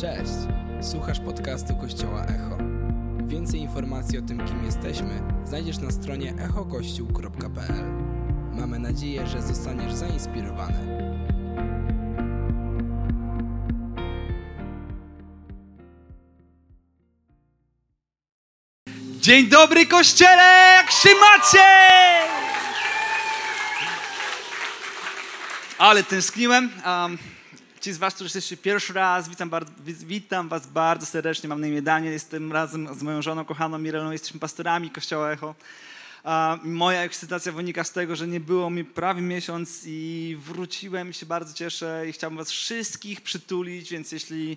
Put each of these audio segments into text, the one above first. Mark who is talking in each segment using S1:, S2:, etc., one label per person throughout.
S1: Cześć! Słuchasz podcastu Kościoła Echo. Więcej informacji o tym, kim jesteśmy, znajdziesz na stronie echokościół.pl. Mamy nadzieję, że zostaniesz zainspirowany.
S2: Dzień dobry kościele, jak się macie? Ale tęskniłem. Um, ci z was, którzy jesteście pierwszy raz, witam, bardzo, witam was bardzo serdecznie. Mam na imię Daniel, jestem razem z moją żoną kochaną Mireną, jesteśmy pastorami Kościoła Echo. Moja ekscytacja wynika z tego, że nie było mi prawie miesiąc i wróciłem się bardzo cieszę i chciałbym was wszystkich przytulić, więc jeśli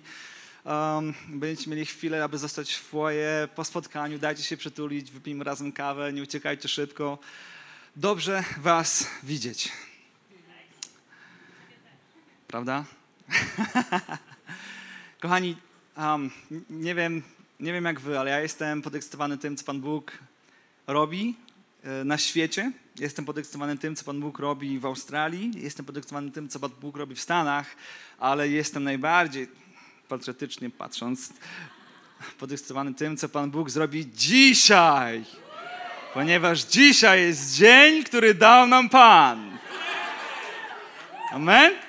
S2: Um, będziecie mieli chwilę, aby zostać w foje po spotkaniu, dajcie się przytulić, wypijmy razem kawę, nie uciekajcie szybko. Dobrze was widzieć. Prawda? Kochani, um, nie, wiem, nie wiem jak wy, ale ja jestem podekscytowany tym, co Pan Bóg robi e, na świecie. Jestem podekscytowany tym, co Pan Bóg robi w Australii. Jestem podekscytowany tym, co Pan Bóg robi w Stanach, ale jestem najbardziej patriotycznie patrząc, podekscytowany tym, co Pan Bóg zrobi dzisiaj. Ponieważ dzisiaj jest dzień, który dał nam Pan. Amen?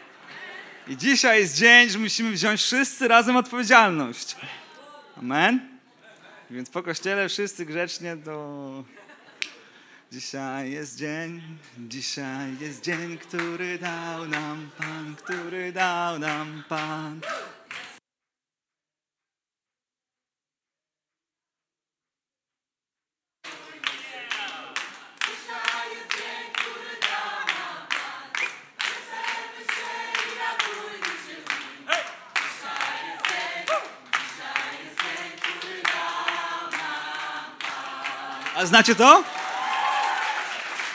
S2: I dzisiaj jest dzień, że musimy wziąć wszyscy razem odpowiedzialność. Amen? Więc po kościele wszyscy grzecznie do... Dzisiaj jest dzień, dzisiaj jest dzień, który dał nam Pan, który dał nam Pan. A znacie to?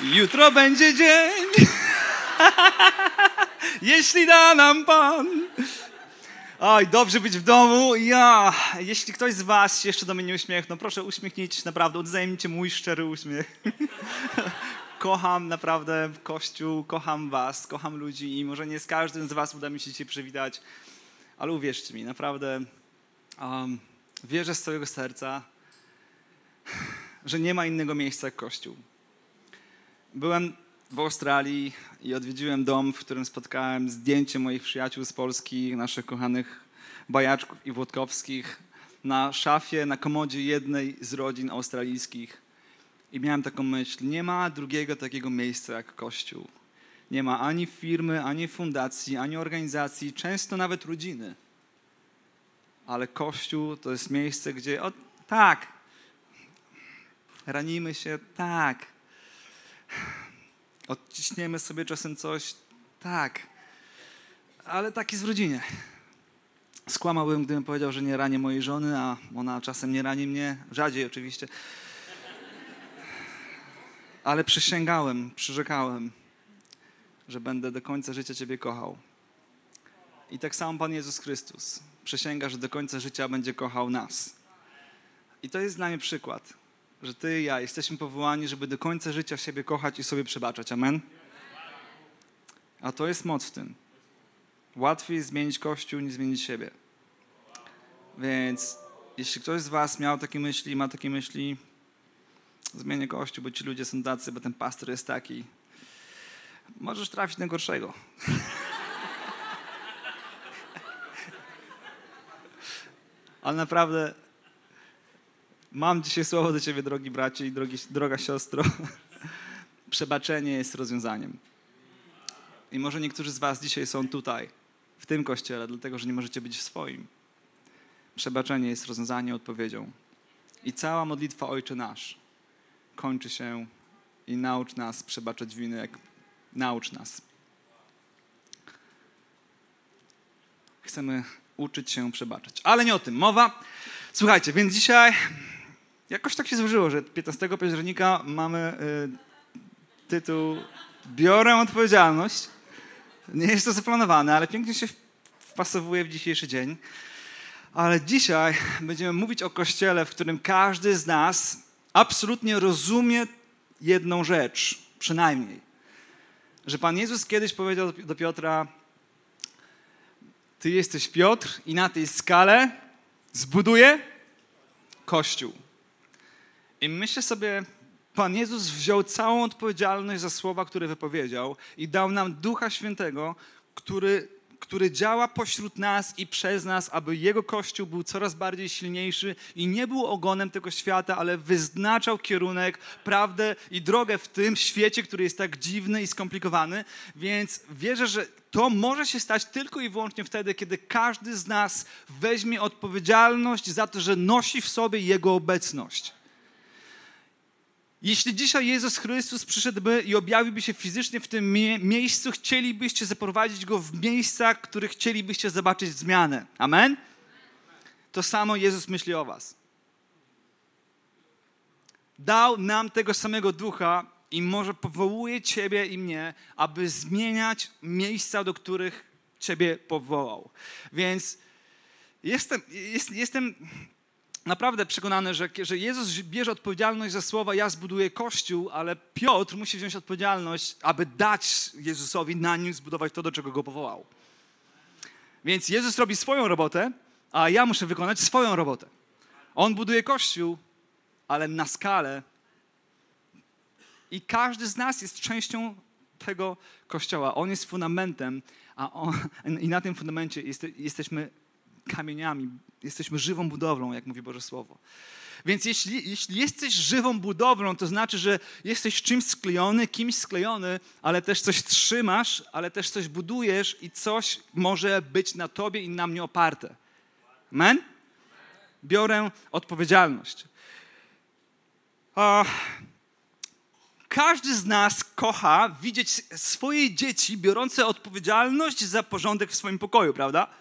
S2: Jutro będzie dzień, jeśli da nam Pan. Oj, dobrze być w domu. Ja, jeśli ktoś z Was jeszcze do mnie nie uśmiechnął, proszę uśmiechnijcie naprawdę, odzajmijcie mój szczery uśmiech. kocham naprawdę Kościół, kocham Was, kocham ludzi i może nie z każdym z Was uda mi się dzisiaj przywitać, ale uwierzcie mi, naprawdę um, wierzę z całego serca, że nie ma innego miejsca jak Kościół. Byłem w Australii i odwiedziłem dom, w którym spotkałem zdjęcie moich przyjaciół z Polski, naszych kochanych bajaczków i włodkowskich, na szafie, na komodzie jednej z rodzin australijskich. I miałem taką myśl, nie ma drugiego takiego miejsca jak Kościół. Nie ma ani firmy, ani fundacji, ani organizacji, często nawet rodziny. Ale Kościół to jest miejsce, gdzie, o, tak, ranimy się, tak. Odciśniemy sobie czasem coś, tak. Ale tak jest w rodzinie. Skłamałbym, gdybym powiedział, że nie ranię mojej żony, a ona czasem nie rani mnie, rzadziej oczywiście. Ale przysięgałem, przyrzekałem, że będę do końca życia Ciebie kochał. I tak samo Pan Jezus Chrystus przysięga, że do końca życia będzie kochał nas. I to jest dla mnie przykład że Ty i ja jesteśmy powołani, żeby do końca życia siebie kochać i sobie przebaczać. Amen? A to jest moc w tym. Łatwiej zmienić Kościół, niż zmienić siebie. Więc jeśli ktoś z Was miał takie myśli, ma takie myśli, zmienię Kościół, bo ci ludzie są tacy, bo ten pastor jest taki, możesz trafić na gorszego. Ale naprawdę Mam dzisiaj słowo do ciebie, drogi bracie i drogi, droga siostro. Przebaczenie jest rozwiązaniem. I może niektórzy z was dzisiaj są tutaj, w tym kościele, dlatego że nie możecie być w swoim. Przebaczenie jest rozwiązaniem, odpowiedzią. I cała modlitwa Ojcze Nasz kończy się i naucz nas przebaczać winy, jak naucz nas. Chcemy uczyć się przebaczać. Ale nie o tym mowa. Słuchajcie, więc dzisiaj Jakoś tak się złożyło, że 15 października mamy y, tytuł Biorę odpowiedzialność. Nie jest to zaplanowane, ale pięknie się wpasowuje w dzisiejszy dzień. Ale dzisiaj będziemy mówić o kościele, w którym każdy z nas absolutnie rozumie jedną rzecz, przynajmniej. Że Pan Jezus kiedyś powiedział do Piotra: Ty jesteś Piotr i na tej skale zbuduję Kościół. I myślę sobie, Pan Jezus wziął całą odpowiedzialność za słowa, które wypowiedział i dał nam Ducha Świętego, który, który działa pośród nas i przez nas, aby Jego Kościół był coraz bardziej silniejszy i nie był ogonem tego świata, ale wyznaczał kierunek, prawdę i drogę w tym świecie, który jest tak dziwny i skomplikowany. Więc wierzę, że to może się stać tylko i wyłącznie wtedy, kiedy każdy z nas weźmie odpowiedzialność za to, że nosi w sobie Jego obecność. Jeśli dzisiaj Jezus Chrystus przyszedłby i objawiłby się fizycznie w tym mie miejscu, chcielibyście zaprowadzić Go w miejsca, w których chcielibyście zobaczyć zmianę. Amen? To samo Jezus myśli o was. Dał nam tego samego ducha i może powołuje Ciebie i mnie, aby zmieniać miejsca, do których Ciebie powołał. Więc jestem, jest, jestem naprawdę przekonany, że, że Jezus bierze odpowiedzialność za słowa ja zbuduję Kościół, ale Piotr musi wziąć odpowiedzialność, aby dać Jezusowi na nim zbudować to, do czego go powołał. Więc Jezus robi swoją robotę, a ja muszę wykonać swoją robotę. On buduje Kościół, ale na skalę. I każdy z nas jest częścią tego Kościoła. On jest fundamentem, a on, i na tym fundamencie jest, jesteśmy kamieniami, jesteśmy żywą budowlą, jak mówi Boże Słowo. Więc jeśli, jeśli jesteś żywą budowlą, to znaczy, że jesteś czymś sklejony, kimś sklejony, ale też coś trzymasz, ale też coś budujesz i coś może być na tobie i na mnie oparte. Amen? Biorę odpowiedzialność. każdy z nas kocha widzieć swoje dzieci biorące odpowiedzialność za porządek w swoim pokoju, prawda?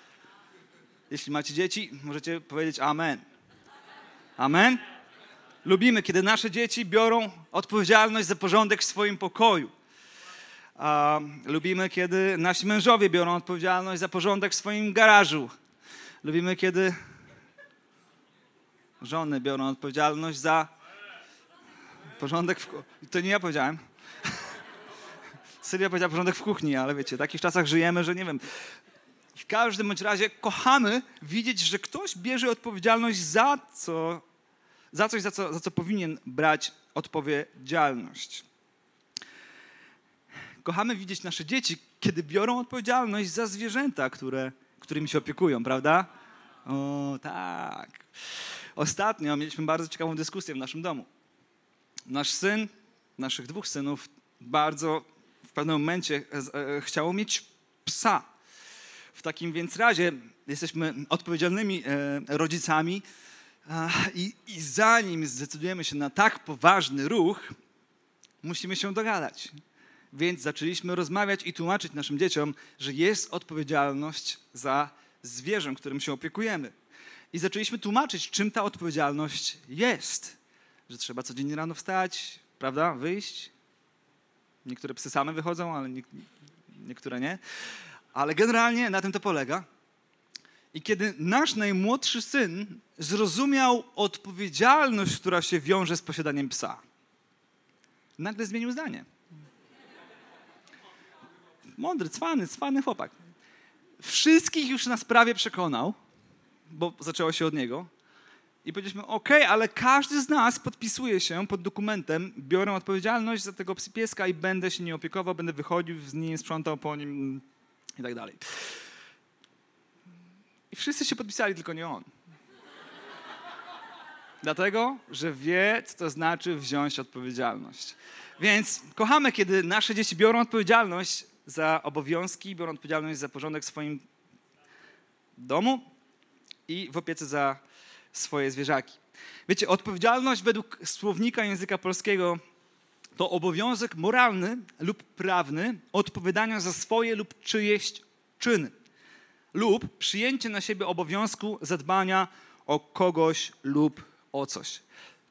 S2: Jeśli macie dzieci, możecie powiedzieć Amen. Amen. Lubimy, kiedy nasze dzieci biorą odpowiedzialność za porządek w swoim pokoju. lubimy, kiedy nasi mężowie biorą odpowiedzialność za porządek w swoim garażu. Lubimy, kiedy żony biorą odpowiedzialność za porządek w... To nie ja powiedziałem. Sylwia powiedziała porządek w kuchni, ale wiecie, w takich czasach żyjemy, że nie wiem, każdym bądź razie kochamy widzieć, że ktoś bierze odpowiedzialność za, co, za coś, za co, za co powinien brać odpowiedzialność. Kochamy widzieć nasze dzieci, kiedy biorą odpowiedzialność za zwierzęta, które, którymi się opiekują, prawda? O, tak. Ostatnio mieliśmy bardzo ciekawą dyskusję w naszym domu. Nasz syn, naszych dwóch synów, bardzo w pewnym momencie e, chciało mieć psa. W takim więc razie jesteśmy odpowiedzialnymi e, rodzicami i, i zanim zdecydujemy się na tak poważny ruch, musimy się dogadać. Więc zaczęliśmy rozmawiać i tłumaczyć naszym dzieciom, że jest odpowiedzialność za zwierzę, którym się opiekujemy. I zaczęliśmy tłumaczyć, czym ta odpowiedzialność jest. Że trzeba codziennie rano wstać, prawda, wyjść. Niektóre psy same wychodzą, ale nie, niektóre nie. Ale generalnie na tym to polega. I kiedy nasz najmłodszy syn zrozumiał odpowiedzialność, która się wiąże z posiadaniem psa, nagle zmienił zdanie. Mądry, cwany, cwany chłopak. Wszystkich już na sprawie przekonał, bo zaczęło się od niego. I powiedzieliśmy, ok, ale każdy z nas podpisuje się pod dokumentem, biorę odpowiedzialność za tego pieska i będę się nie opiekował, będę wychodził z nim, sprzątał po nim, i tak dalej. I wszyscy się podpisali, tylko nie on. Dlatego, że wie, co to znaczy wziąć odpowiedzialność. Więc kochamy, kiedy nasze dzieci biorą odpowiedzialność za obowiązki, biorą odpowiedzialność za porządek w swoim domu i w opiece za swoje zwierzaki. Wiecie, odpowiedzialność według słownika języka polskiego to obowiązek moralny lub prawny odpowiadania za swoje lub czyjeś czyny lub przyjęcie na siebie obowiązku zadbania o kogoś lub o coś.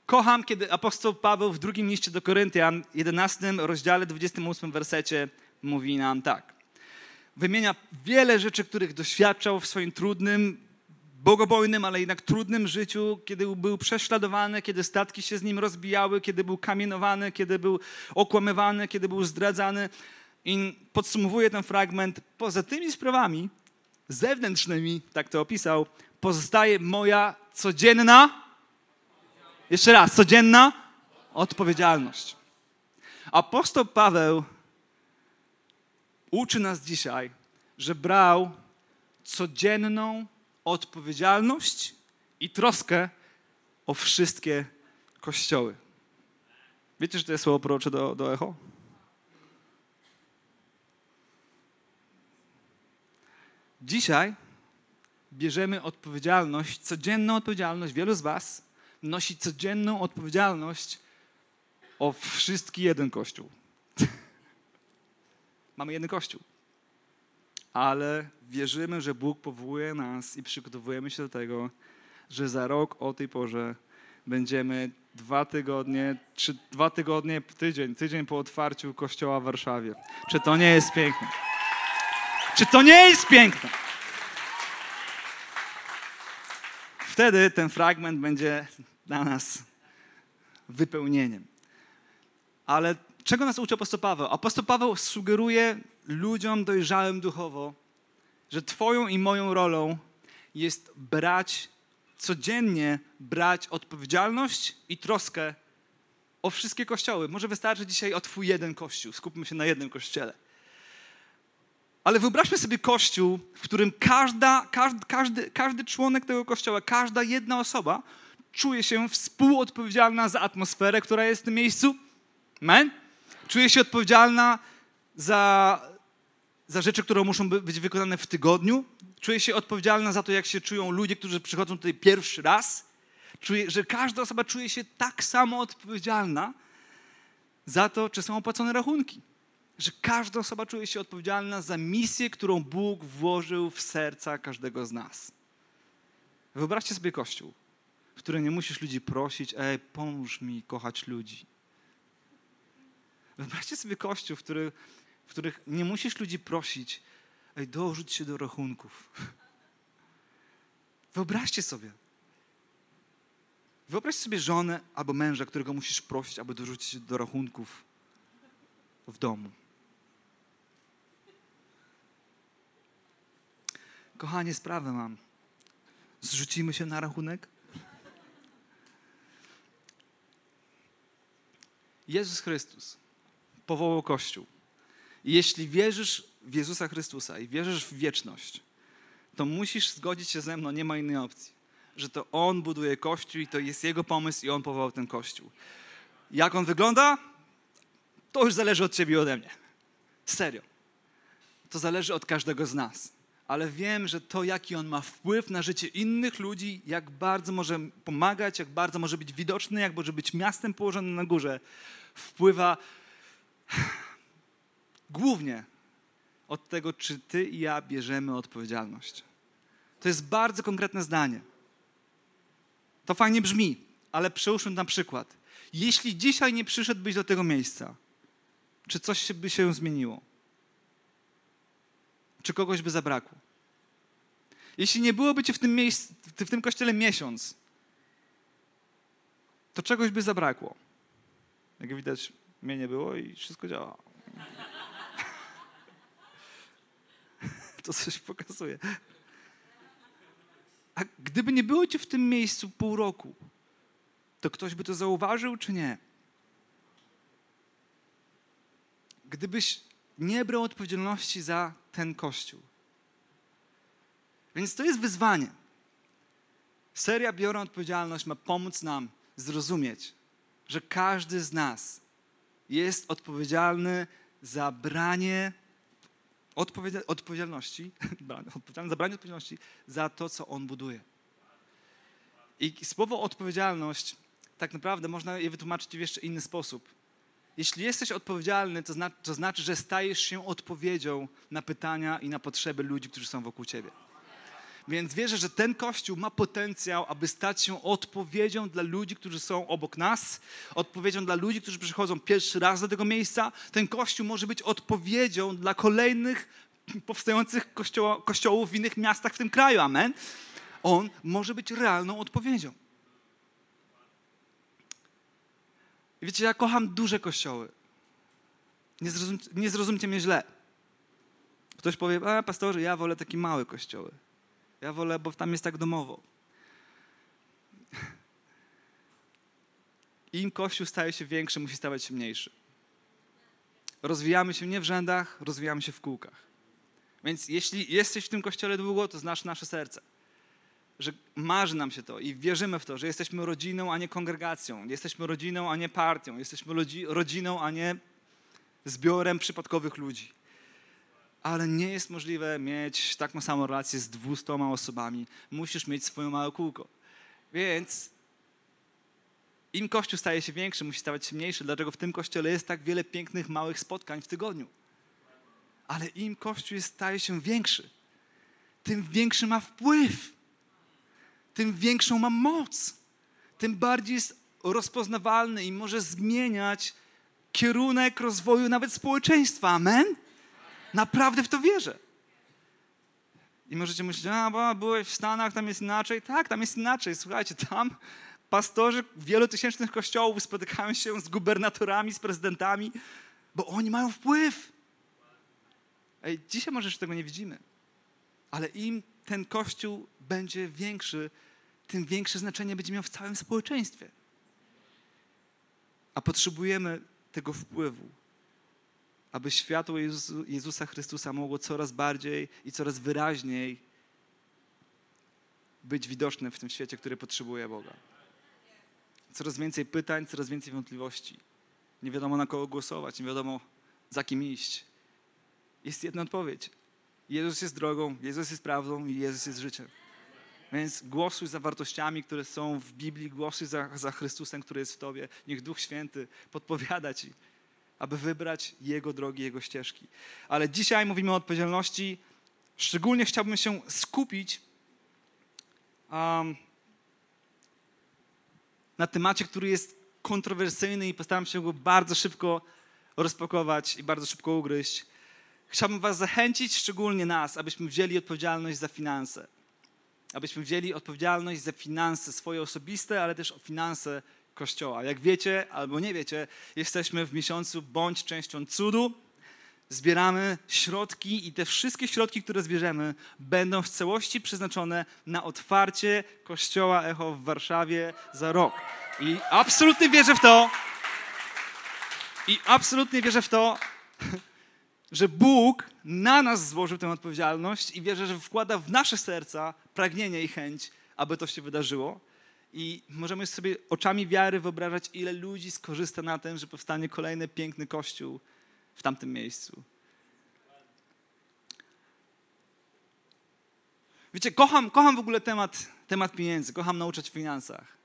S2: Kocham, kiedy apostoł Paweł w drugim liście do Koryntian, 11 rozdziale, 28 wersecie mówi nam tak. Wymienia wiele rzeczy, których doświadczał w swoim trudnym, bogobojnym, ale jednak trudnym życiu, kiedy był prześladowany, kiedy statki się z nim rozbijały, kiedy był kamienowany, kiedy był okłamywany, kiedy był zdradzany. I podsumowuje ten fragment. Poza tymi sprawami zewnętrznymi, tak to opisał, pozostaje moja codzienna, jeszcze raz, codzienna odpowiedzialność. Apostoł Paweł uczy nas dzisiaj, że brał codzienną odpowiedzialność i troskę o wszystkie kościoły. Wiecie, że to jest słowo prorocze do, do echo? Dzisiaj bierzemy odpowiedzialność, codzienną odpowiedzialność. Wielu z Was nosi codzienną odpowiedzialność o wszystki jeden kościół. Mamy jeden kościół. Ale wierzymy, że Bóg powołuje nas i przygotowujemy się do tego, że za rok o tej porze będziemy dwa tygodnie, czy dwa tygodnie, tydzień, tydzień po otwarciu kościoła w Warszawie. Czy to nie jest piękne? Czy to nie jest piękne? Wtedy ten fragment będzie dla nas wypełnieniem. Ale czego nas uczy apostoł Paweł? Apostoł Paweł sugeruje ludziom dojrzałym duchowo, że Twoją i moją rolą jest brać codziennie brać odpowiedzialność i troskę o wszystkie kościoły. Może wystarczy dzisiaj o Twój jeden kościół. Skupmy się na jednym kościele. Ale wyobraźmy sobie kościół, w którym każda, każdy, każdy, każdy członek tego kościoła, każda jedna osoba czuje się współodpowiedzialna za atmosferę, która jest w tym miejscu. Amen? Czuje się odpowiedzialna za, za rzeczy, które muszą być wykonane w tygodniu. Czuje się odpowiedzialna za to, jak się czują ludzie, którzy przychodzą tutaj pierwszy raz. Czuje, że każda osoba czuje się tak samo odpowiedzialna za to, czy są opłacone rachunki. Że każda osoba czuje się odpowiedzialna za misję, którą Bóg włożył w serca każdego z nas. Wyobraźcie sobie kościół, w którym nie musisz ludzi prosić, ej, pomóż mi kochać ludzi. Wyobraźcie sobie kościół, w, który, w których nie musisz ludzi prosić, ej, dorzuć się do rachunków. Wyobraźcie sobie. Wyobraźcie sobie żonę albo męża, którego musisz prosić, aby dorzucić się do rachunków w domu. Kochanie, sprawę mam. Zrzucimy się na rachunek? Jezus Chrystus powołał Kościół. I jeśli wierzysz w Jezusa Chrystusa i wierzysz w wieczność, to musisz zgodzić się ze mną, nie ma innej opcji, że to On buduje Kościół i to jest Jego pomysł i On powołał ten Kościół. Jak on wygląda? To już zależy od ciebie i ode mnie. Serio. To zależy od każdego z nas. Ale wiem, że to, jaki on ma wpływ na życie innych ludzi, jak bardzo może pomagać, jak bardzo może być widoczny, jak może być miastem położonym na górze, wpływa głównie od tego, czy ty i ja bierzemy odpowiedzialność. To jest bardzo konkretne zdanie. To fajnie brzmi, ale przełóżmy na przykład. Jeśli dzisiaj nie przyszedłbyś do tego miejsca, czy coś by się zmieniło? Czy kogoś by zabrakło? Jeśli nie byłoby cię w tym miejscu, w tym kościele miesiąc, to czegoś by zabrakło. Jak widać, mnie nie było i wszystko działa. To coś pokazuje. A gdyby nie było cię w tym miejscu pół roku, to ktoś by to zauważył, czy nie? Gdybyś nie brał odpowiedzialności za ten kościół. Więc to jest wyzwanie. Seria Biorą Odpowiedzialność ma pomóc nam zrozumieć, że każdy z nas jest odpowiedzialny za branie odpowiedzialności, odpowiedzialny za branie odpowiedzialności za to, co on buduje. I słowo odpowiedzialność tak naprawdę można je wytłumaczyć w jeszcze inny sposób. Jeśli jesteś odpowiedzialny, to, to znaczy, że stajesz się odpowiedzią na pytania i na potrzeby ludzi, którzy są wokół ciebie. Więc wierzę, że ten kościół ma potencjał, aby stać się odpowiedzią dla ludzi, którzy są obok nas, odpowiedzią dla ludzi, którzy przychodzą pierwszy raz do tego miejsca. Ten kościół może być odpowiedzią dla kolejnych powstających kościoła, kościołów w innych miastach w tym kraju. Amen. On może być realną odpowiedzią. wiecie, ja kocham duże kościoły. Nie, zrozum, nie zrozumcie mnie źle. Ktoś powie, a pastorze, ja wolę takie małe kościoły. Ja wolę, bo tam jest tak domowo. Im kościół staje się większy, musi stawać się mniejszy. Rozwijamy się nie w rzędach, rozwijamy się w kółkach. Więc jeśli jesteś w tym kościele długo, to znasz nasze serce. Że marzy nam się to i wierzymy w to, że jesteśmy rodziną, a nie kongregacją. Jesteśmy rodziną, a nie partią. Jesteśmy rodziną, a nie zbiorem przypadkowych ludzi. Ale nie jest możliwe mieć taką samą relację z dwustoma osobami. Musisz mieć swoje małe kółko. Więc im kościół staje się większy, musi stawać się mniejszy. Dlatego w tym kościele jest tak wiele pięknych, małych spotkań w tygodniu. Ale im kościół staje się większy, tym większy ma wpływ, tym większą ma moc, tym bardziej jest rozpoznawalny i może zmieniać kierunek rozwoju nawet społeczeństwa. Amen? Naprawdę w to wierzę. I możecie myśleć, a bo byłeś w Stanach, tam jest inaczej. Tak, tam jest inaczej. Słuchajcie, tam pastorzy wielotysięcznych kościołów spotykają się z gubernatorami, z prezydentami, bo oni mają wpływ. Ej, dzisiaj może jeszcze tego nie widzimy, ale im ten kościół będzie większy, tym większe znaczenie będzie miał w całym społeczeństwie. A potrzebujemy tego wpływu, aby światło Jezusa Chrystusa mogło coraz bardziej i coraz wyraźniej być widoczne w tym świecie, który potrzebuje Boga. Coraz więcej pytań, coraz więcej wątpliwości. Nie wiadomo na kogo głosować, nie wiadomo za kim iść. Jest jedna odpowiedź. Jezus jest drogą, Jezus jest prawdą i Jezus jest życiem. Więc głosuj za wartościami, które są w Biblii, głosuj za, za Chrystusem, który jest w Tobie. Niech Duch Święty podpowiada Ci, aby wybrać Jego drogi, Jego ścieżki. Ale dzisiaj mówimy o odpowiedzialności. Szczególnie chciałbym się skupić um, na temacie, który jest kontrowersyjny i postaram się go bardzo szybko rozpakować i bardzo szybko ugryźć. Chciałbym Was zachęcić, szczególnie nas, abyśmy wzięli odpowiedzialność za finanse. Abyśmy wzięli odpowiedzialność za finanse swoje osobiste, ale też o finanse Kościoła. Jak wiecie albo nie wiecie, jesteśmy w miesiącu bądź częścią cudu. Zbieramy środki i te wszystkie środki, które zbierzemy, będą w całości przeznaczone na otwarcie Kościoła Echo w Warszawie za rok. I absolutnie wierzę w to. I absolutnie wierzę w to, że Bóg na nas złożył tę odpowiedzialność i wierzę, że wkłada w nasze serca pragnienie i chęć, aby to się wydarzyło. I możemy sobie oczami wiary wyobrażać, ile ludzi skorzysta na tym, że powstanie kolejny piękny kościół w tamtym miejscu. Wiecie, kocham, kocham w ogóle temat, temat pieniędzy, kocham nauczać o finansach.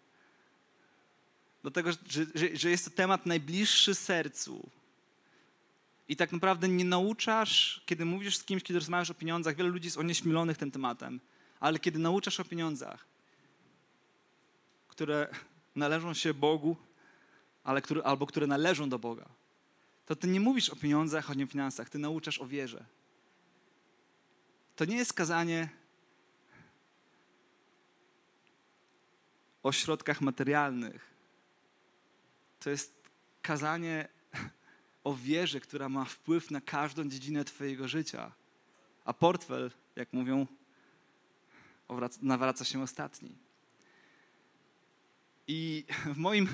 S2: Dlatego, że, że, że jest to temat najbliższy sercu. I tak naprawdę nie nauczasz, kiedy mówisz z kimś, kiedy rozmawiasz o pieniądzach, wiele ludzi jest onieśmielonych tym tematem, ale kiedy nauczasz o pieniądzach, które należą się Bogu, ale albo które należą do Boga, to ty nie mówisz o pieniądzach, o finansach, ty nauczasz o wierze. To nie jest kazanie o środkach materialnych. To jest kazanie o wierze, która ma wpływ na każdą dziedzinę Twojego życia. A portfel, jak mówią, nawraca się ostatni. I w moim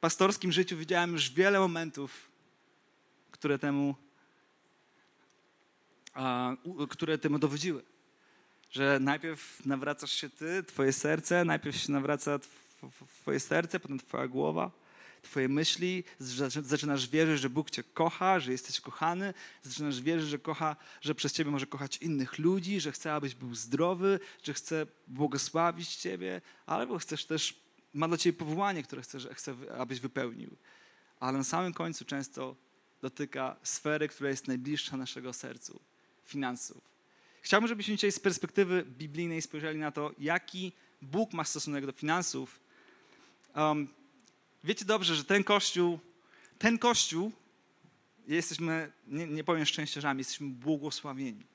S2: pastorskim życiu widziałem już wiele momentów, które temu, które temu dowodziły. Że najpierw nawracasz się ty, twoje serce, najpierw się nawraca twoje serce, potem twoja głowa, twoje myśli, zaczynasz wierzyć, że Bóg cię kocha, że jesteś kochany, zaczynasz wierzyć, że kocha, że przez ciebie może kochać innych ludzi, że chce, abyś był zdrowy, że chce błogosławić ciebie, albo chcesz też, ma dla ciebie powołanie, które chce, chce abyś wypełnił. Ale na samym końcu często dotyka sfery, która jest najbliższa naszego sercu, finansów. Chciałbym, żebyśmy dzisiaj z perspektywy biblijnej spojrzeli na to, jaki Bóg ma stosunek do finansów. Um, wiecie dobrze, że ten Kościół, ten Kościół, jesteśmy, nie, nie powiem szczęściarzami, jesteśmy błogosławieni.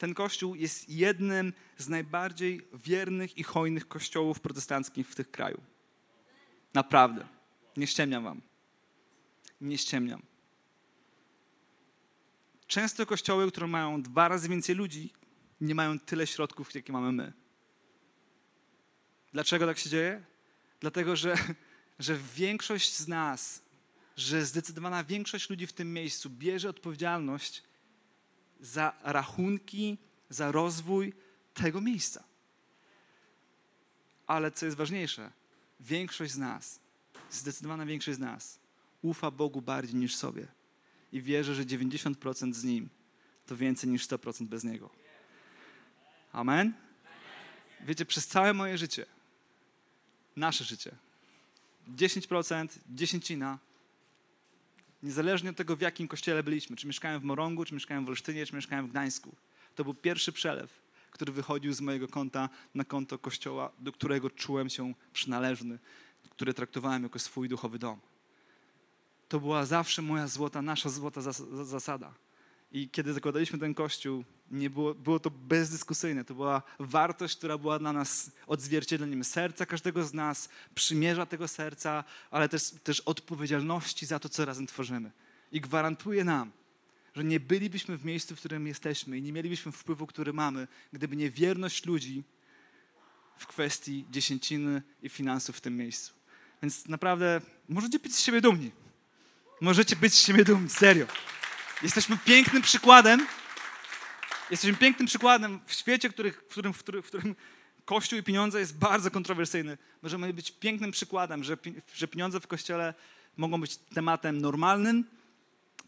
S2: Ten Kościół jest jednym z najbardziej wiernych i hojnych kościołów protestanckich w tych kraju. Naprawdę. Nie ściemniam wam. Nie ściemniam. często kościoły, które mają dwa razy więcej ludzi, nie mają tyle środków, jakie mamy my. Dlaczego tak się dzieje? Dlatego, że, że większość z nas, że zdecydowana większość ludzi w tym miejscu bierze odpowiedzialność za rachunki, za rozwój tego miejsca. Ale co jest ważniejsze, większość z nas, zdecydowana większość z nas, ufa Bogu bardziej niż sobie i wierzy, że 90% z Nim to więcej niż 100% bez Niego. Amen? Wiecie, przez całe moje życie, nasze życie, 10%, dziesięcina, niezależnie od tego, w jakim kościele byliśmy, czy mieszkałem w Morągu, czy mieszkałem w Olsztynie, czy mieszkałem w Gdańsku, to był pierwszy przelew, który wychodził z mojego konta na konto kościoła, do którego czułem się przynależny, który traktowałem jako swój duchowy dom. To była zawsze moja złota, nasza złota zasada. I kiedy zakładaliśmy ten kościół, nie było, było to bezdyskusyjne. To była wartość, która była dla nas odzwierciedleniem serca każdego z nas, przymierza tego serca, ale też, też odpowiedzialności za to, co razem tworzymy. I gwarantuje nam, że nie bylibyśmy w miejscu, w którym jesteśmy i nie mielibyśmy wpływu, który mamy, gdyby nie wierność ludzi w kwestii dziesięciny i finansów w tym miejscu. Więc naprawdę możecie być z siebie dumni. Możecie być z siebie dumni, serio. Jesteśmy pięknym przykładem. Jesteśmy pięknym przykładem w świecie, w którym, w którym, w którym Kościół i pieniądze jest bardzo kontrowersyjny. Możemy być pięknym przykładem, że, że pieniądze w Kościele mogą być tematem normalnym,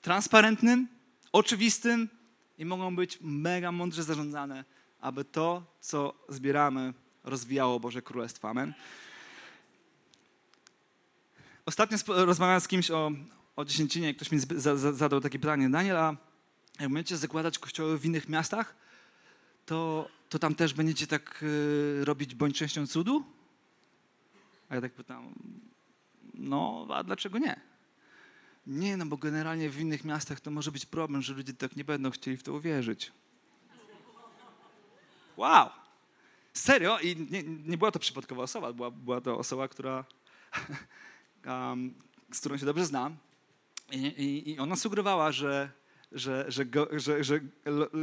S2: transparentnym, oczywistym i mogą być mega mądrze zarządzane, aby to, co zbieramy, rozwijało Boże Królestwo. Amen. Ostatnio rozmawiałem z kimś o, o dziesięcinie, ktoś mi zadał takie pytanie, Daniel, a jak będziecie zakładać kościoły w innych miastach, to, to tam też będziecie tak y, robić bądź częścią cudu? A ja tak pytam, no a dlaczego nie? Nie, no bo generalnie w innych miastach to może być problem, że ludzie tak nie będą chcieli w to uwierzyć. Wow! Serio? I nie, nie była to przypadkowa osoba, była, była to osoba, która, um, z którą się dobrze znam. I, i, ona sugerowała, że, że, że, go, że, że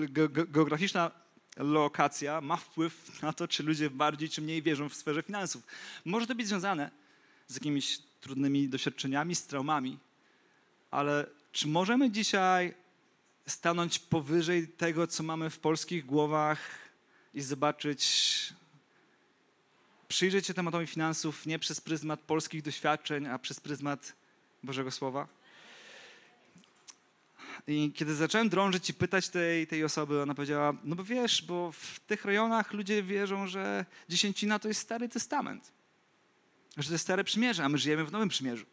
S2: ge, ge, geograficzna lokacja ma wpływ na to, czy ludzie bardziej czy mniej wierzą w sferze finansów. Może to być związane z jakimiś trudnymi doświadczeniami, z traumami, ale czy możemy dzisiaj stanąć powyżej tego, co mamy w polskich głowach i zobaczyć, przyjrzeć się tematowi finansów nie przez pryzmat polskich doświadczeń, a przez pryzmat Bożego Słowa? I kiedy zacząłem drążyć i pytać tej, tej osoby, ona powiedziała, no bo wiesz, bo w tych rejonach ludzie wierzą, że dziesięcina to jest Stary Testament. Że to jest Stare Przymierze, a my żyjemy w Nowym Przymierzu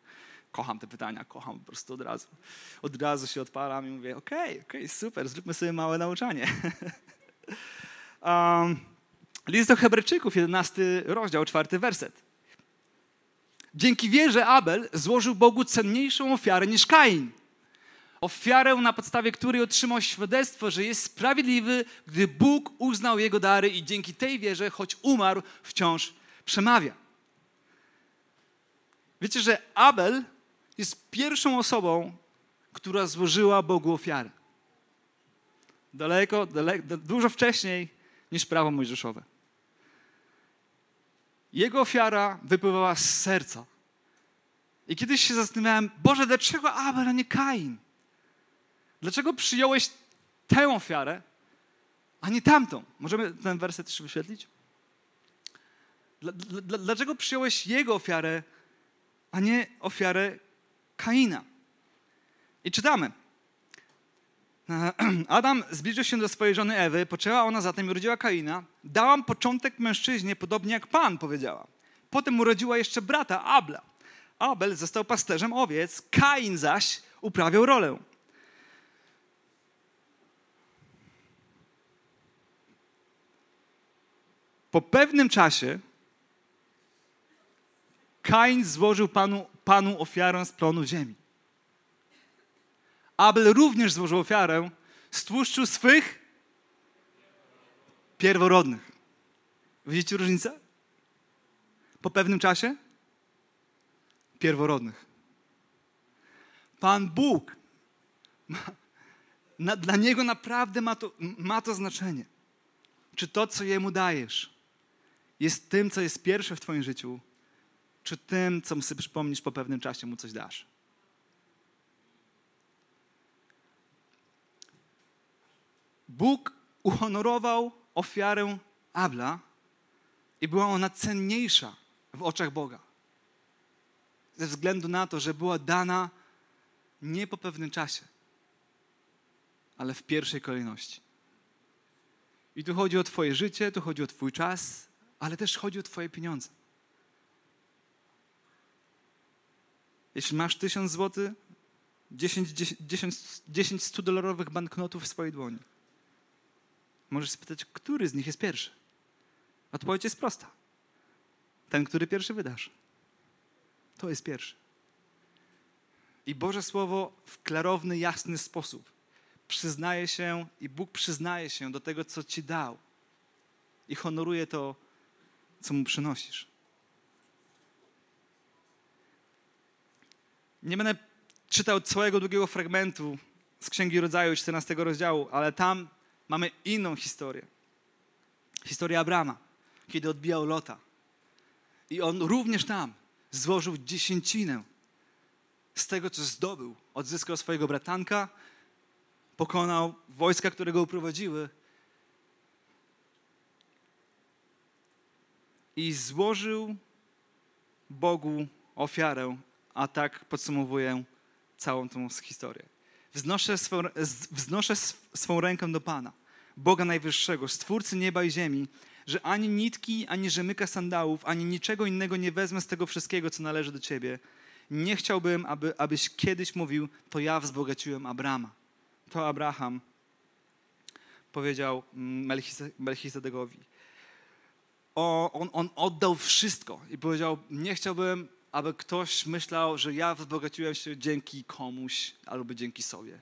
S2: kocham te pytania, kocham po prostu od razu. Od razu się odpalam i mówię, okej, okay, okej, okay, super, zróbmy sobie małe nauczanie. um, list do Hebrajczyków, 11 rozdział, czwarty werset. Dzięki wierze Abel złożył Bogu cenniejszą ofiarę niż Kain. Ofiarę, na podstawie której otrzymał świadectwo, że jest sprawiedliwy, gdy Bóg uznał jego dary i dzięki tej wierze, choć umarł, wciąż przemawia. Wiecie, że Abel jest pierwszą osobą, która złożyła Bogu ofiarę. Daleko, daleko, dużo wcześniej niż prawo mojżeszowe. Jego ofiara wypływała z serca. I kiedyś się zastanawiałem, Boże, dlaczego Abel, a nie Kain? Dlaczego przyjąłeś tę ofiarę, a nie tamtą? Możemy ten werset jeszcze wyświetlić? Dlaczego przyjąłeś jego ofiarę, a nie ofiarę Kaina. I czytamy. Adam zbliżył się do swojej żony Ewy, poczęła ona zatem i urodziła Kaina. Dałam początek mężczyźnie, podobnie jak Pan powiedziała. Potem urodziła jeszcze brata Abla. Abel został pasterzem owiec, Kain zaś uprawiał rolę. Po pewnym czasie Kain złożył Panu Panu ofiarę z plonu ziemi. Abel również złożył ofiarę z tłuszczu swych pierworodnych. Widzicie różnicę? Po pewnym czasie? Pierworodnych. Pan Bóg ma, Na, dla Niego naprawdę ma to, ma to znaczenie. Czy to, co Jemu dajesz, jest tym, co jest pierwsze w Twoim życiu, czy tym, co sobie przypomnisz po pewnym czasie, mu coś dasz. Bóg uhonorował ofiarę Abla i była ona cenniejsza w oczach Boga. Ze względu na to, że była dana nie po pewnym czasie, ale w pierwszej kolejności. I tu chodzi o Twoje życie, tu chodzi o Twój czas, ale też chodzi o Twoje pieniądze. Jeśli masz tysiąc złotych, 10, 10, 10 100-dolarowych banknotów w swojej dłoni, możesz spytać, który z nich jest pierwszy. Odpowiedź jest prosta. Ten, który pierwszy wydasz. To jest pierwszy. I Boże Słowo w klarowny, jasny sposób przyznaje się i Bóg przyznaje się do tego, co Ci dał. I honoruje to, co Mu przynosisz. Nie będę czytał całego długiego fragmentu z Księgi Rodzaju 14 rozdziału, ale tam mamy inną historię. Historię Abrama, kiedy odbijał Lota. I on również tam złożył dziesięcinę z tego, co zdobył. Odzyskał swojego bratanka, pokonał wojska, które go uprowadziły i złożył Bogu ofiarę, a tak podsumowuję całą tą historię. Wznoszę swą, wznoszę swą rękę do Pana, Boga Najwyższego, Stwórcy nieba i ziemi, że ani nitki, ani rzemyka sandałów, ani niczego innego nie wezmę z tego wszystkiego, co należy do Ciebie. Nie chciałbym, aby, abyś kiedyś mówił, to ja wzbogaciłem Abrama. To Abraham powiedział mm, Melchizedekowi. On, on oddał wszystko i powiedział, nie chciałbym, aby ktoś myślał, że ja wzbogaciłem się dzięki komuś albo dzięki sobie.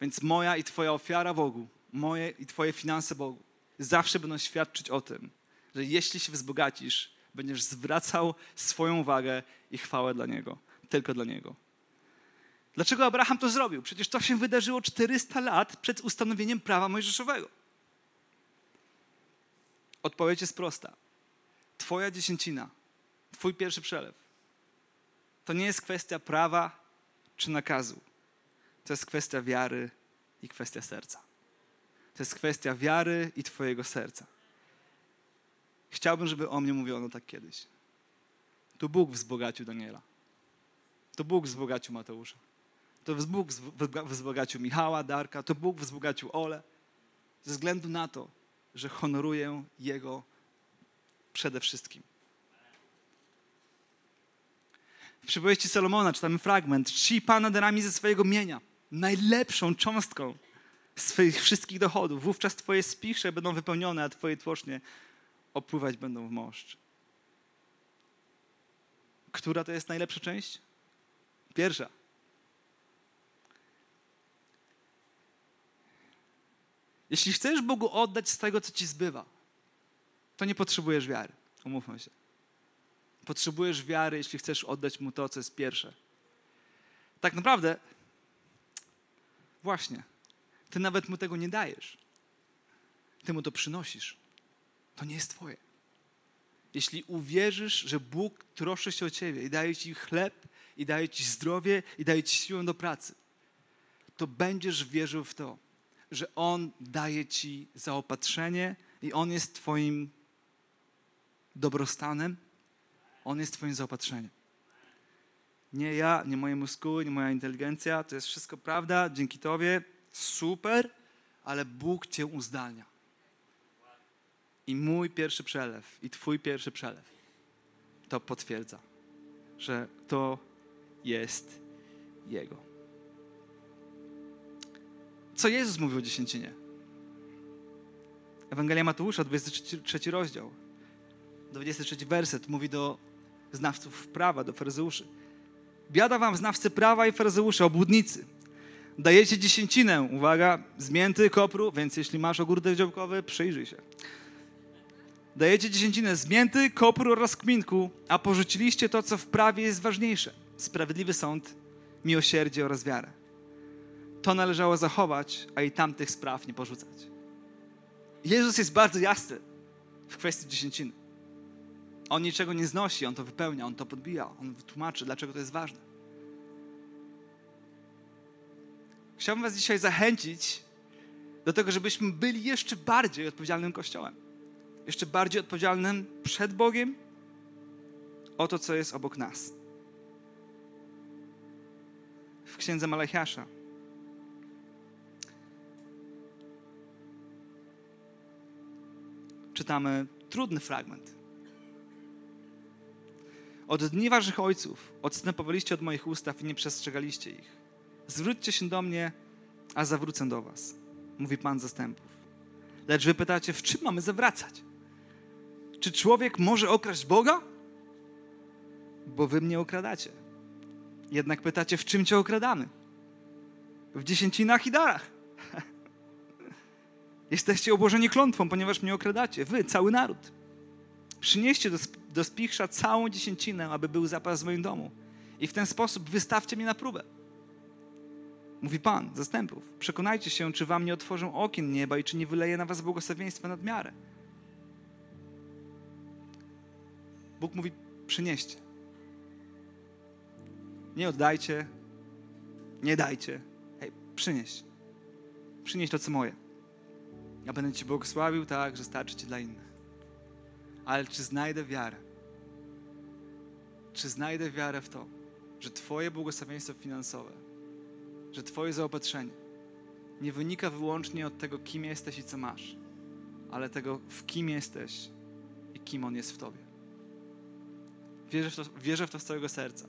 S2: Więc moja i Twoja ofiara Bogu, moje i Twoje finanse Bogu zawsze będą świadczyć o tym, że jeśli się wzbogacisz, będziesz zwracał swoją uwagę i chwałę dla Niego, tylko dla Niego. Dlaczego Abraham to zrobił? Przecież to się wydarzyło 400 lat przed ustanowieniem prawa mojżeszowego. Odpowiedź jest prosta. Twoja dziesięcina Twój pierwszy przelew. To nie jest kwestia prawa czy nakazu. To jest kwestia wiary i kwestia serca. To jest kwestia wiary i Twojego serca. Chciałbym, żeby o mnie mówiono tak kiedyś. To Bóg wzbogacił Daniela. To Bóg wzbogacił Mateusza. To Bóg wzbogacił Michała, Darka. To Bóg wzbogacił Ole. Ze względu na to, że honoruję Jego przede wszystkim. W przypowieści Salomona czytamy fragment. Czci Pana darami ze swojego mienia, najlepszą cząstką swoich wszystkich dochodów. Wówczas Twoje spisze będą wypełnione, a Twoje tłocznie opływać będą w moszcz. Która to jest najlepsza część? Pierwsza. Jeśli chcesz Bogu oddać z tego, co ci zbywa, to nie potrzebujesz wiary. Umówmy się. Potrzebujesz wiary, jeśli chcesz oddać Mu to, co jest pierwsze. Tak naprawdę, właśnie, Ty nawet Mu tego nie dajesz. Ty Mu to przynosisz. To nie jest Twoje. Jeśli uwierzysz, że Bóg troszczy się o Ciebie i daje Ci chleb, i daje Ci zdrowie, i daje Ci siłę do pracy, to będziesz wierzył w to, że On daje Ci zaopatrzenie i On jest Twoim dobrostanem, on jest Twoim zaopatrzeniem. Nie ja, nie moje muskuły, nie moja inteligencja, to jest wszystko prawda, dzięki Tobie, super, ale Bóg Cię uzdalnia. I mój pierwszy przelew, i Twój pierwszy przelew to potwierdza, że to jest Jego. Co Jezus mówił o dziesięcinie? Ewangelia Mateusza, 23 rozdział, 23 werset mówi do znawców prawa, do faryzeuszy. Biada wam znawcy prawa i faryzeusze, obłudnicy. Dajecie dziesięcinę, uwaga, zmięty kopru, więc jeśli masz ogródek działkowy, przyjrzyj się. Dajecie dziesięcinę zmięty, kopru oraz kminku, a porzuciliście to, co w prawie jest ważniejsze. Sprawiedliwy sąd, miłosierdzie oraz wiarę. To należało zachować, a i tamtych spraw nie porzucać. Jezus jest bardzo jasny w kwestii dziesięciny. On niczego nie znosi, on to wypełnia, on to podbija, on tłumaczy, dlaczego to jest ważne. Chciałbym Was dzisiaj zachęcić do tego, żebyśmy byli jeszcze bardziej odpowiedzialnym Kościołem. Jeszcze bardziej odpowiedzialnym przed Bogiem o to, co jest obok nas. W księdze Malachiasza czytamy trudny fragment. Od dni waszych ojców odstępowaliście od moich ustaw i nie przestrzegaliście ich. Zwróćcie się do mnie, a zawrócę do was, mówi Pan zastępów. Lecz wy pytacie, w czym mamy zawracać? Czy człowiek może okraść Boga? Bo wy mnie okradacie. Jednak pytacie, w czym cię okradamy? W dziesięcinach i darach. Jesteście obłożeni klątwą, ponieważ mnie okradacie. Wy, cały naród. Przynieście do, do spichrza całą dziesięcinę, aby był zapas w moim domu. I w ten sposób wystawcie mnie na próbę. Mówi Pan zastępów. Przekonajcie się, czy wam nie otworzą okien nieba i czy nie wyleje na was błogosławieństwa nad miarę. Bóg mówi: przynieście. Nie oddajcie, nie dajcie. Hej, przynieś. Przynieś to, co moje. Ja będę Ci błogosławił tak, że starczy Ci dla innych. Ale czy znajdę wiarę? Czy znajdę wiarę w to, że Twoje błogosławieństwo finansowe, że Twoje zaopatrzenie nie wynika wyłącznie od tego, kim jesteś i co masz, ale tego, w kim jesteś i kim On jest w Tobie. Wierzę w to, wierzę w to z całego serca,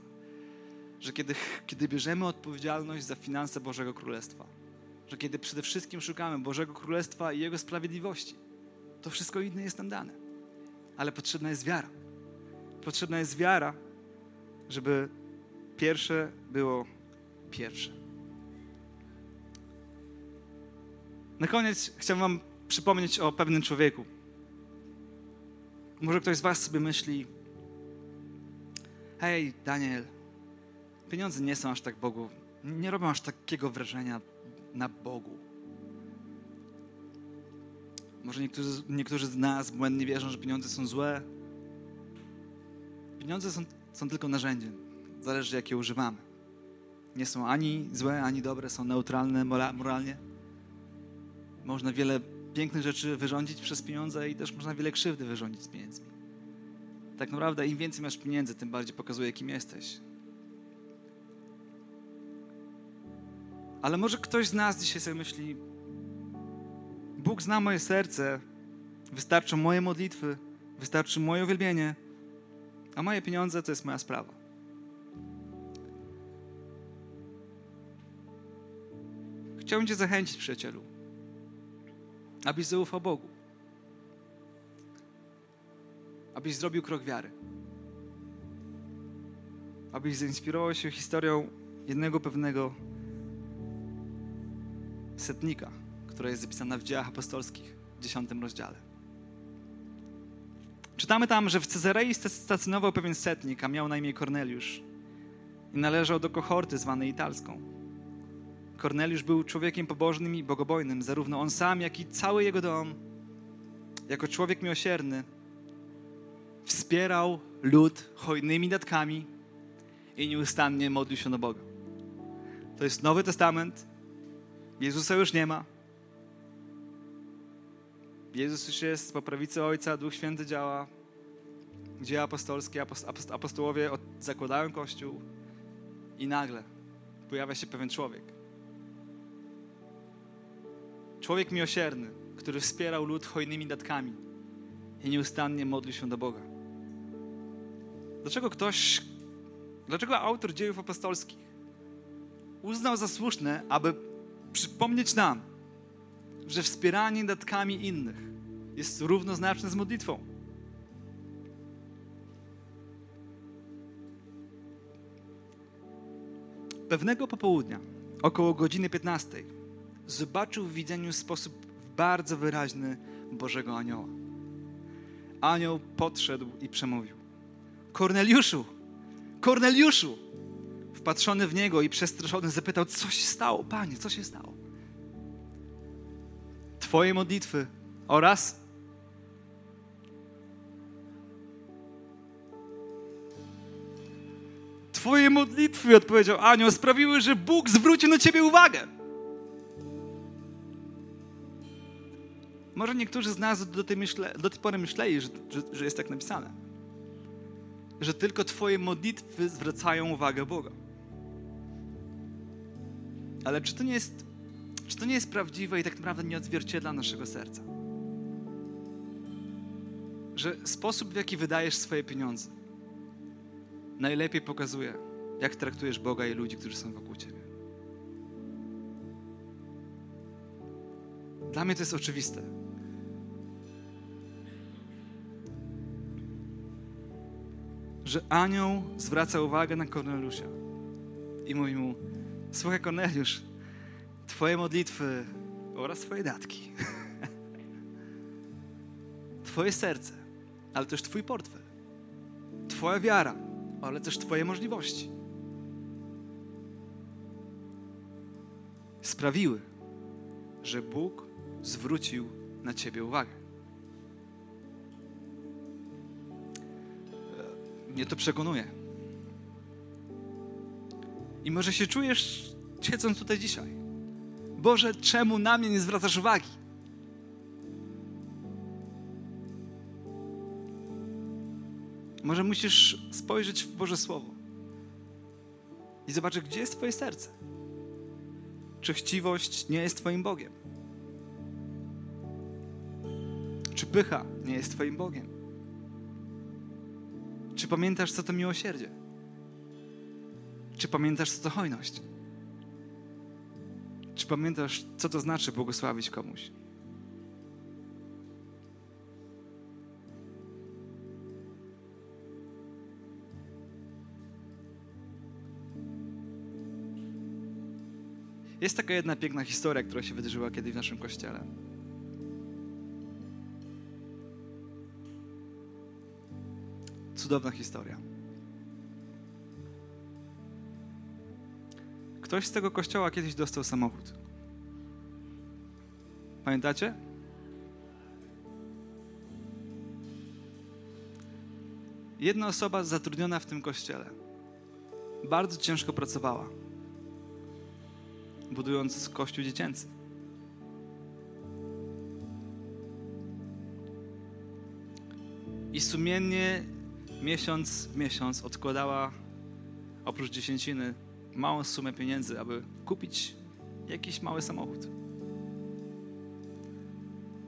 S2: że kiedy, kiedy bierzemy odpowiedzialność za finanse Bożego Królestwa, że kiedy przede wszystkim szukamy Bożego Królestwa i Jego sprawiedliwości, to wszystko inne jest nam dane. Ale potrzebna jest wiara. Potrzebna jest wiara, żeby pierwsze było pierwsze. Na koniec chciałbym Wam przypomnieć o pewnym człowieku. Może ktoś z Was sobie myśli: Hej, Daniel, pieniądze nie są aż tak Bogu, nie robią aż takiego wrażenia na Bogu. Może niektórzy, niektórzy z nas błędnie wierzą, że pieniądze są złe. Pieniądze są, są tylko narzędziem. Zależy, jakie używamy. Nie są ani złe, ani dobre, są neutralne moralnie. Można wiele pięknych rzeczy wyrządzić przez pieniądze i też można wiele krzywdy wyrządzić z pieniędzmi. Tak naprawdę, im więcej masz pieniędzy, tym bardziej pokazuje, kim jesteś. Ale może ktoś z nas dzisiaj sobie myśli, Bóg zna moje serce, wystarczą moje modlitwy, wystarczy moje uwielbienie, a moje pieniądze to jest moja sprawa. Chciałbym Cię zachęcić, przyjacielu, abyś zaufał Bogu, abyś zrobił krok wiary, abyś zainspirował się historią jednego pewnego setnika, która jest zapisana w dziejach apostolskich w dziesiątym rozdziale. Czytamy tam, że w Cezarei stacjonował pewien setnik, a miał na imię Korneliusz i należał do kohorty zwanej italską. Korneliusz był człowiekiem pobożnym i bogobojnym, zarówno on sam, jak i cały jego dom. Jako człowiek miłosierny wspierał lud hojnymi datkami i nieustannie modlił się do Boga. To jest Nowy Testament, Jezusa już nie ma. Jezus już jest po prawicy Ojca, Duch Święty działa. Dzieje apostolskie, apostołowie zakładają Kościół i nagle pojawia się pewien człowiek. Człowiek miłosierny, który wspierał lud hojnymi datkami i nieustannie modlił się do Boga. Dlaczego ktoś, dlaczego autor dziejów apostolskich uznał za słuszne, aby przypomnieć nam, że wspieranie datkami innych jest równoznaczne z modlitwą. Pewnego popołudnia, około godziny 15, zobaczył w widzeniu sposób bardzo wyraźny Bożego Anioła. Anioł podszedł i przemówił: Korneliuszu, Korneliuszu! Wpatrzony w niego i przestraszony zapytał, co się stało, panie, co się stało? Twoje modlitwy oraz Twoje modlitwy, odpowiedział anioł, sprawiły, że Bóg zwrócił na ciebie uwagę. Może niektórzy z nas do tej, myśle, do tej pory myśleli, że, że, że jest tak napisane. Że tylko Twoje modlitwy zwracają uwagę Boga. Ale czy to nie jest, czy to nie jest prawdziwe i tak naprawdę nie odzwierciedla naszego serca? Że sposób, w jaki wydajesz swoje pieniądze, najlepiej pokazuje, jak traktujesz Boga i ludzi, którzy są wokół Ciebie. Dla mnie to jest oczywiste. Że anioł zwraca uwagę na Korneliusza i mówi mu: Słuchaj, Korneliusz, Twoje modlitwy oraz Twoje datki, Twoje serce, ale też Twój portfel, Twoja wiara, ale też Twoje możliwości sprawiły, że Bóg zwrócił na Ciebie uwagę. Mnie to przekonuje. I może się czujesz, siedząc tutaj dzisiaj. Boże, czemu na mnie nie zwracasz uwagi? Może musisz spojrzeć w Boże Słowo i zobaczyć, gdzie jest Twoje serce. Czy chciwość nie jest Twoim Bogiem? Czy pycha nie jest Twoim Bogiem? Czy pamiętasz, co to miłosierdzie? Czy pamiętasz, co to hojność? Czy pamiętasz, co to znaczy błogosławić komuś? Jest taka jedna piękna historia, która się wydarzyła kiedyś w naszym kościele. Cudowna historia. Ktoś z tego kościoła kiedyś dostał samochód. Pamiętacie? Jedna osoba zatrudniona w tym kościele bardzo ciężko pracowała, budując kościół dziecięcy. I sumiennie miesiąc w miesiąc odkładała oprócz dziesięciny małą sumę pieniędzy, aby kupić jakiś mały samochód.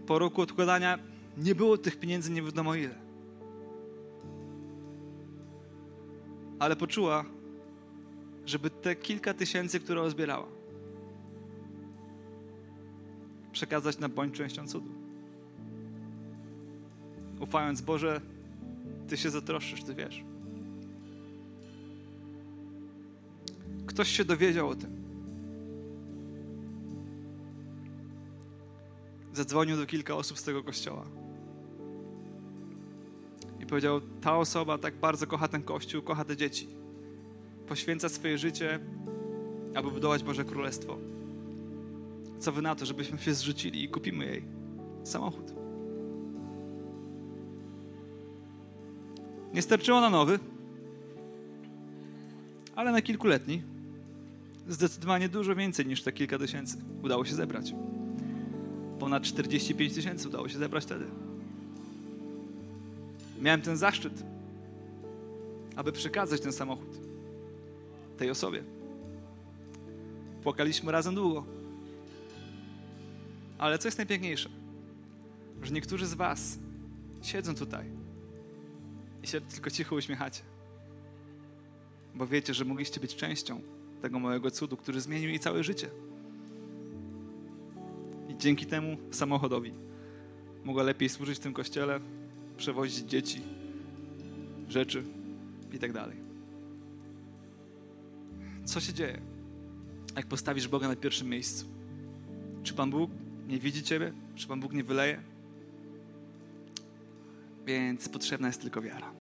S2: Po roku odkładania nie było tych pieniędzy nie wiadomo ile. Ale poczuła, żeby te kilka tysięcy, które zbierała, przekazać na bądź częścią cudu. Ufając Boże, Ty się zatroszczysz, Ty wiesz. Ktoś się dowiedział o tym. Zadzwonił do kilka osób z tego kościoła. I powiedział: Ta osoba tak bardzo kocha ten kościół, kocha te dzieci. Poświęca swoje życie, aby budować Boże Królestwo. Co wy na to, żebyśmy się zrzucili i kupimy jej samochód? Nie starczyło na nowy, ale na kilkuletni zdecydowanie dużo więcej niż te kilka tysięcy udało się zebrać. Ponad 45 tysięcy udało się zebrać wtedy. Miałem ten zaszczyt, aby przekazać ten samochód tej osobie. Płakaliśmy razem długo. Ale co jest najpiękniejsze? Że niektórzy z Was siedzą tutaj i się tylko cicho uśmiechacie. Bo wiecie, że mogliście być częścią tego małego cudu, który zmienił jej całe życie. I dzięki temu samochodowi mogła lepiej służyć w tym kościele, przewozić dzieci, rzeczy i tak dalej. Co się dzieje, jak postawisz Boga na pierwszym miejscu? Czy Pan Bóg nie widzi Ciebie? Czy Pan Bóg nie wyleje? Więc potrzebna jest tylko wiara.